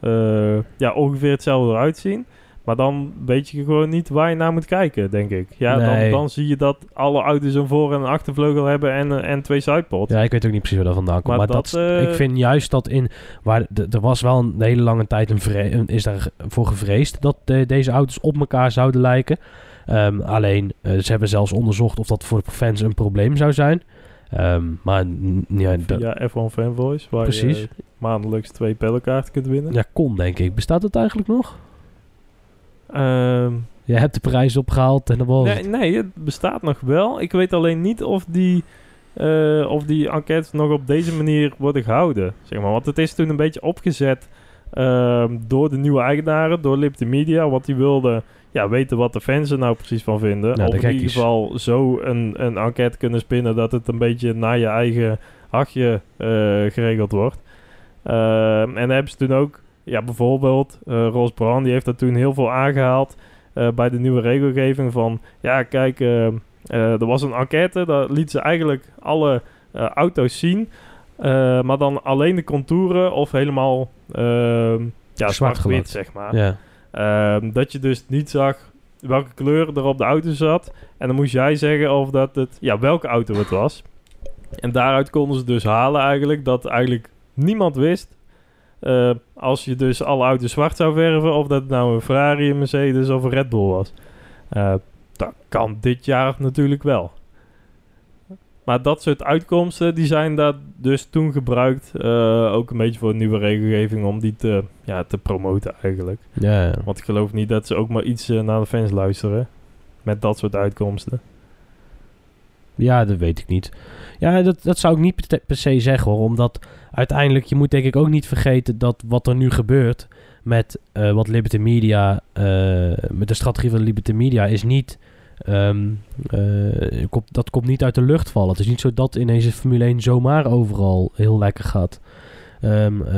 eh, ja, ongeveer hetzelfde eruit zien. Maar dan weet je gewoon niet waar je naar moet kijken, denk ik. Ja, Nee. dan, dan zie je dat alle auto's een voor- en een achtervleugel hebben en, eh, en twee sidepods. Ja, ik weet ook niet precies waar dat vandaan komt. Maar Maar, dat, dat, ik vind juist dat in... Waar, er was wel een hele lange tijd een vre- een- is daarvoor gevreesd dat de- deze auto's op elkaar zouden lijken. Ehm, alleen, ze hebben zelfs onderzocht of dat voor de fans een probleem zou zijn. Ehm, maar ja, Via F1 Fanboys, waar Precies. je maandelijks twee pedalkaarten kunt winnen. ja, kon, denk ik. Bestaat het eigenlijk nog? Ehm, Je hebt de prijs opgehaald en dan was nee, het- nee, het bestaat nog wel. Ik weet alleen niet of die, eh, of die enquêtes nog op deze manier worden gehouden. Zeg maar. Want het is toen een beetje opgezet ehm, door de nieuwe eigenaren, door Liberty Media. Want die wilden ja, weten wat de fans er nou precies van vinden. Nou, of in ieder geval zo een, een enquête kunnen spinnen dat het een beetje naar je eigen hachje eh, geregeld wordt. Ehm, en hebben ze toen ook, ja, bijvoorbeeld, eh Ross Brown, die heeft daar toen heel veel aangehaald eh, bij de nieuwe regelgeving van, ja, kijk, eh, eh, er was een enquête, daar liet ze eigenlijk alle auto's zien, maar dan alleen de contouren of helemaal ehm, ja, Zwart zwart-wit, zeg maar. ja. Ehm, dat je dus niet zag welke kleur er op de auto zat. En dan moest jij zeggen of dat het, ja, welke auto het was. En daaruit konden ze dus halen eigenlijk dat eigenlijk niemand wist. eh, als je dus alle auto's zwart zou verven, of dat nou een Ferrari, een Mercedes of een Red Bull was. Eh, dat kan dit jaar natuurlijk wel. Maar dat soort uitkomsten, die zijn daar dus toen gebruikt. eh, ook een beetje voor een nieuwe regelgeving om die te, ja, te promoten eigenlijk. Ja, ja. Want ik geloof niet dat ze ook maar iets eh, naar de fans luisteren. Met dat soort uitkomsten. Ja, dat weet ik niet. Ja, dat, dat zou ik niet per, se zeggen hoor. Omdat uiteindelijk, je moet denk ik ook niet vergeten dat wat er nu gebeurt met eh, wat Liberty Media, met de strategie van Liberty Media, is niet. Ehm, eh, dat komt niet uit de lucht vallen. Het is niet zo dat ineens de Formule 1 zomaar overal heel lekker gaat. Ehm, eh,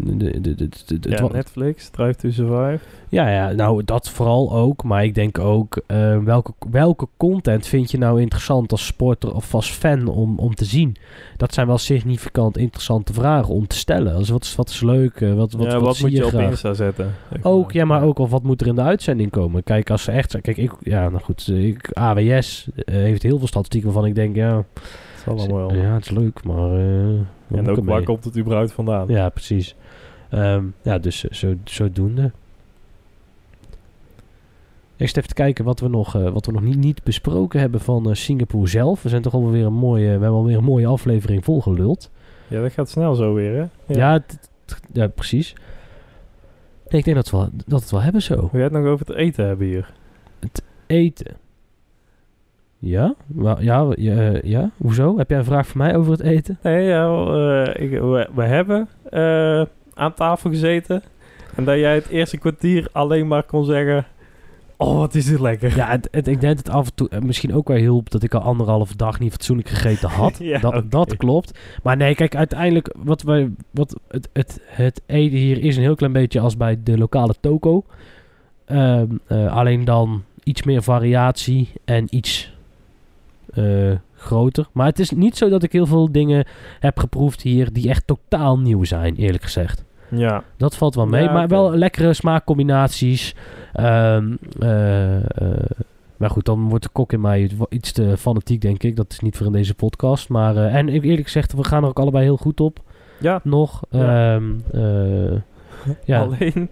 de- de- de- de- de- het Ja, Netflix, Drive to Survive. ja, ja, nou dat vooral ook. Maar ik denk ook, eh, welke, welke content vind je nou interessant als sporter of als fan om, om te zien? Dat zijn wel significant interessante vragen om te stellen. Dus wat is, wat is leuk? eh, wat, wat, ja, wat, wat moet je, op? Insta zetten? Ook, ja, maar ook of wat moet er in de uitzending komen? Kijk, als ze echt. Kijk, ik, ja, nou goed, ik, AWS eh, heeft heel veel statistieken waarvan ik denk, ja, Is allemaal wel. ja, het is leuk, maar. eh, en ook waar komt het überhaupt vandaan? Ja, precies. Ehm, ja, dus eh, zo, zodoende. Eerst even te kijken wat we nog, eh, wat we nog niet, niet besproken hebben van Singapore zelf. We zijn toch alweer een mooie, we hebben alweer een mooie aflevering volgeluld. Ja, dat gaat snel zo weer, hè? Ja, t- t- ja precies. Nee, ik denk dat we, wel- dat we het wel hebben zo. Wil jij het nog over het eten hebben hier? Eten. Ja? Ja, ja, eh, ja? Hoezo? Heb jij een vraag voor mij over het eten? Nee, ja, eh, ik, we, we hebben eh, aan tafel gezeten. En dat jij het eerste kwartier alleen maar kon zeggen... Oh, wat is dit lekker. Ja, het, het- ik denk dat het af en toe misschien ook wel hielp dat ik al anderhalve dag niet fatsoenlijk gegeten had. Ja, dat, dat klopt. Maar nee, kijk, uiteindelijk, wat wij, wat het, het, het eten hier is een heel klein beetje als bij de lokale toko. Ehm, eh, alleen dan iets meer variatie en iets eh, groter. Maar het is niet zo dat ik heel veel dingen heb geproefd hier die echt totaal nieuw zijn, eerlijk gezegd. Ja, Dat valt wel mee. Ja, maar wel lekkere smaakcombinaties. Ehm, eh, eh, maar goed, dan wordt de kok in mij iets te fanatiek, denk ik. Dat is niet voor in deze podcast. Maar, en eerlijk gezegd, we gaan er ook allebei heel goed op. ja. Nog. Ja. Ehm, eh, ja, alleen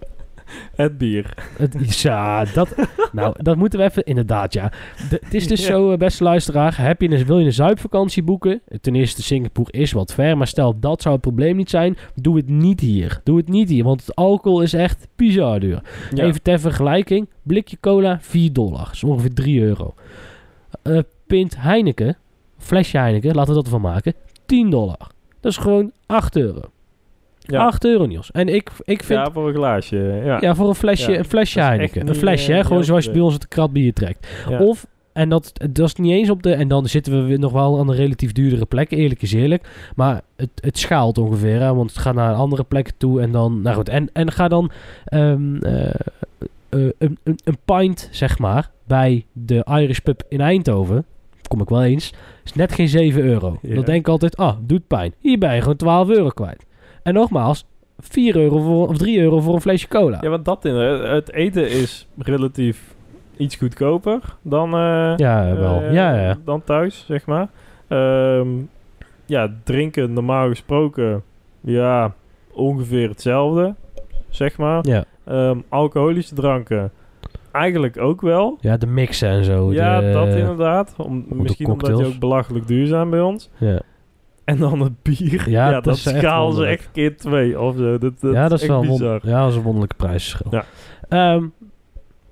het bier. het, ja, dat, nou, dat moeten we even, inderdaad, ja. De- het is dus Ja. zo, eh, beste luisteraar, heb je een, wil je een zuipvakantie boeken? Ten eerste, Singapore is wat ver, maar stel dat zou het probleem niet zijn, doe het niet hier. Doe het niet hier, want het alcohol is echt bizar duur. Ja. Even ter vergelijking, blikje cola 4 dollar, dat is ongeveer 3 euro. Eh pint Heineken, flesje Heineken, laten we dat ervan maken, 10 dollar. Dat is gewoon 8 euro. Ja. 8 euro, Niels. En ik, ik vind ja, voor een glaasje. Ja. ja, voor een flesje, een flesje Heineken. Een flesje, eh, hè? Gewoon zoals je bij ons het krat bier trekt. Of, En dat, dat is niet eens op de... En dan zitten we nog wel aan een relatief duurdere plek, eerlijk is eerlijk. Maar het, het schaalt ongeveer, hè, want het gaat naar andere plekken toe en dan... Nou goed, en, en ga dan eh, een, een, een pint, zeg maar, bij de Irish Pub in Eindhoven... Kom ik wel eens. Is net geen 7 euro. Dan denk ik altijd, ah, doet pijn. Hier ben je gewoon 12 euro kwijt. En nogmaals, 4 euro voor, of 3 euro voor een flesje cola. Ja, want dat in, het eten is relatief iets goedkoper dan, eh, Ja, wel. eh, Ja, ja. dan thuis, zeg maar. Ehm, ja, drinken normaal gesproken, ja, ongeveer hetzelfde, zeg maar. Ja, Ehm, alcoholische dranken, eigenlijk ook wel. ja de mixen en zo. ja, de- dat inderdaad. Om, misschien omdat die cocktails. ook belachelijk duur zijn bij ons. Ja. En dan het bier. Ja, Ja, dat is schaal ze echt keer twee of zo. Dat, dat ja, dat is, wel bizar. ja, dat is een wonderlijke prijsverschil. Ja. Ehm,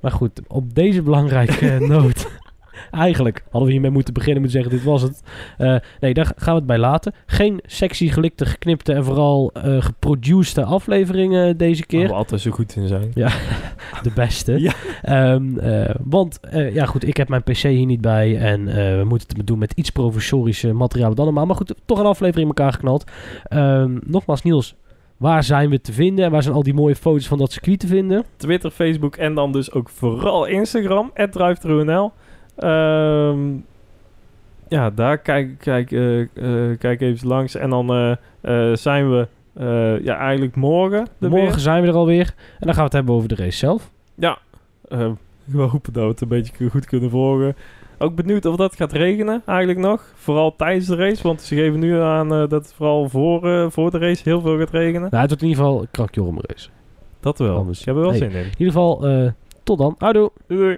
maar goed, op deze belangrijke noot. Eigenlijk hadden we hiermee moeten beginnen moeten zeggen, dit was het. Eh, nee, daar gaan we het bij laten. Geen sexy, gelikte, geknipte en vooral eh geproducede afleveringen deze Waar keer. we altijd zo goed in zijn. De beste. Ja. Ehm, eh, want, eh, ja goed, ik heb mijn PC hier niet bij. En eh, we moeten het doen met iets provisorische materialen dan normaal. Maar goed, toch een aflevering in elkaar geknald. Ehm, nogmaals, Niels, waar zijn we te vinden? En waar zijn al die mooie foto's van dat circuit te vinden? Twitter, Facebook en dan dus ook vooral Instagram. @drive Ehm ja, daar kijk, kijk, eh, eh, kijk even langs. En dan eh, zijn we ja, eigenlijk morgen er Morgen weer. zijn we er alweer. En dan gaan we het hebben over de race zelf. Ja, eh, we hopen dat we het een beetje goed kunnen volgen. Ook benieuwd of dat gaat regenen eigenlijk nog. Vooral tijdens de race. Want ze geven nu aan dat het vooral voor, voor de race heel veel gaat regenen. Nou, het wordt in ieder geval een krakjorm race. Dat wel. Anders. Ik heb er wel Hey. zin in. In ieder geval, tot dan. Houdoe. Doei.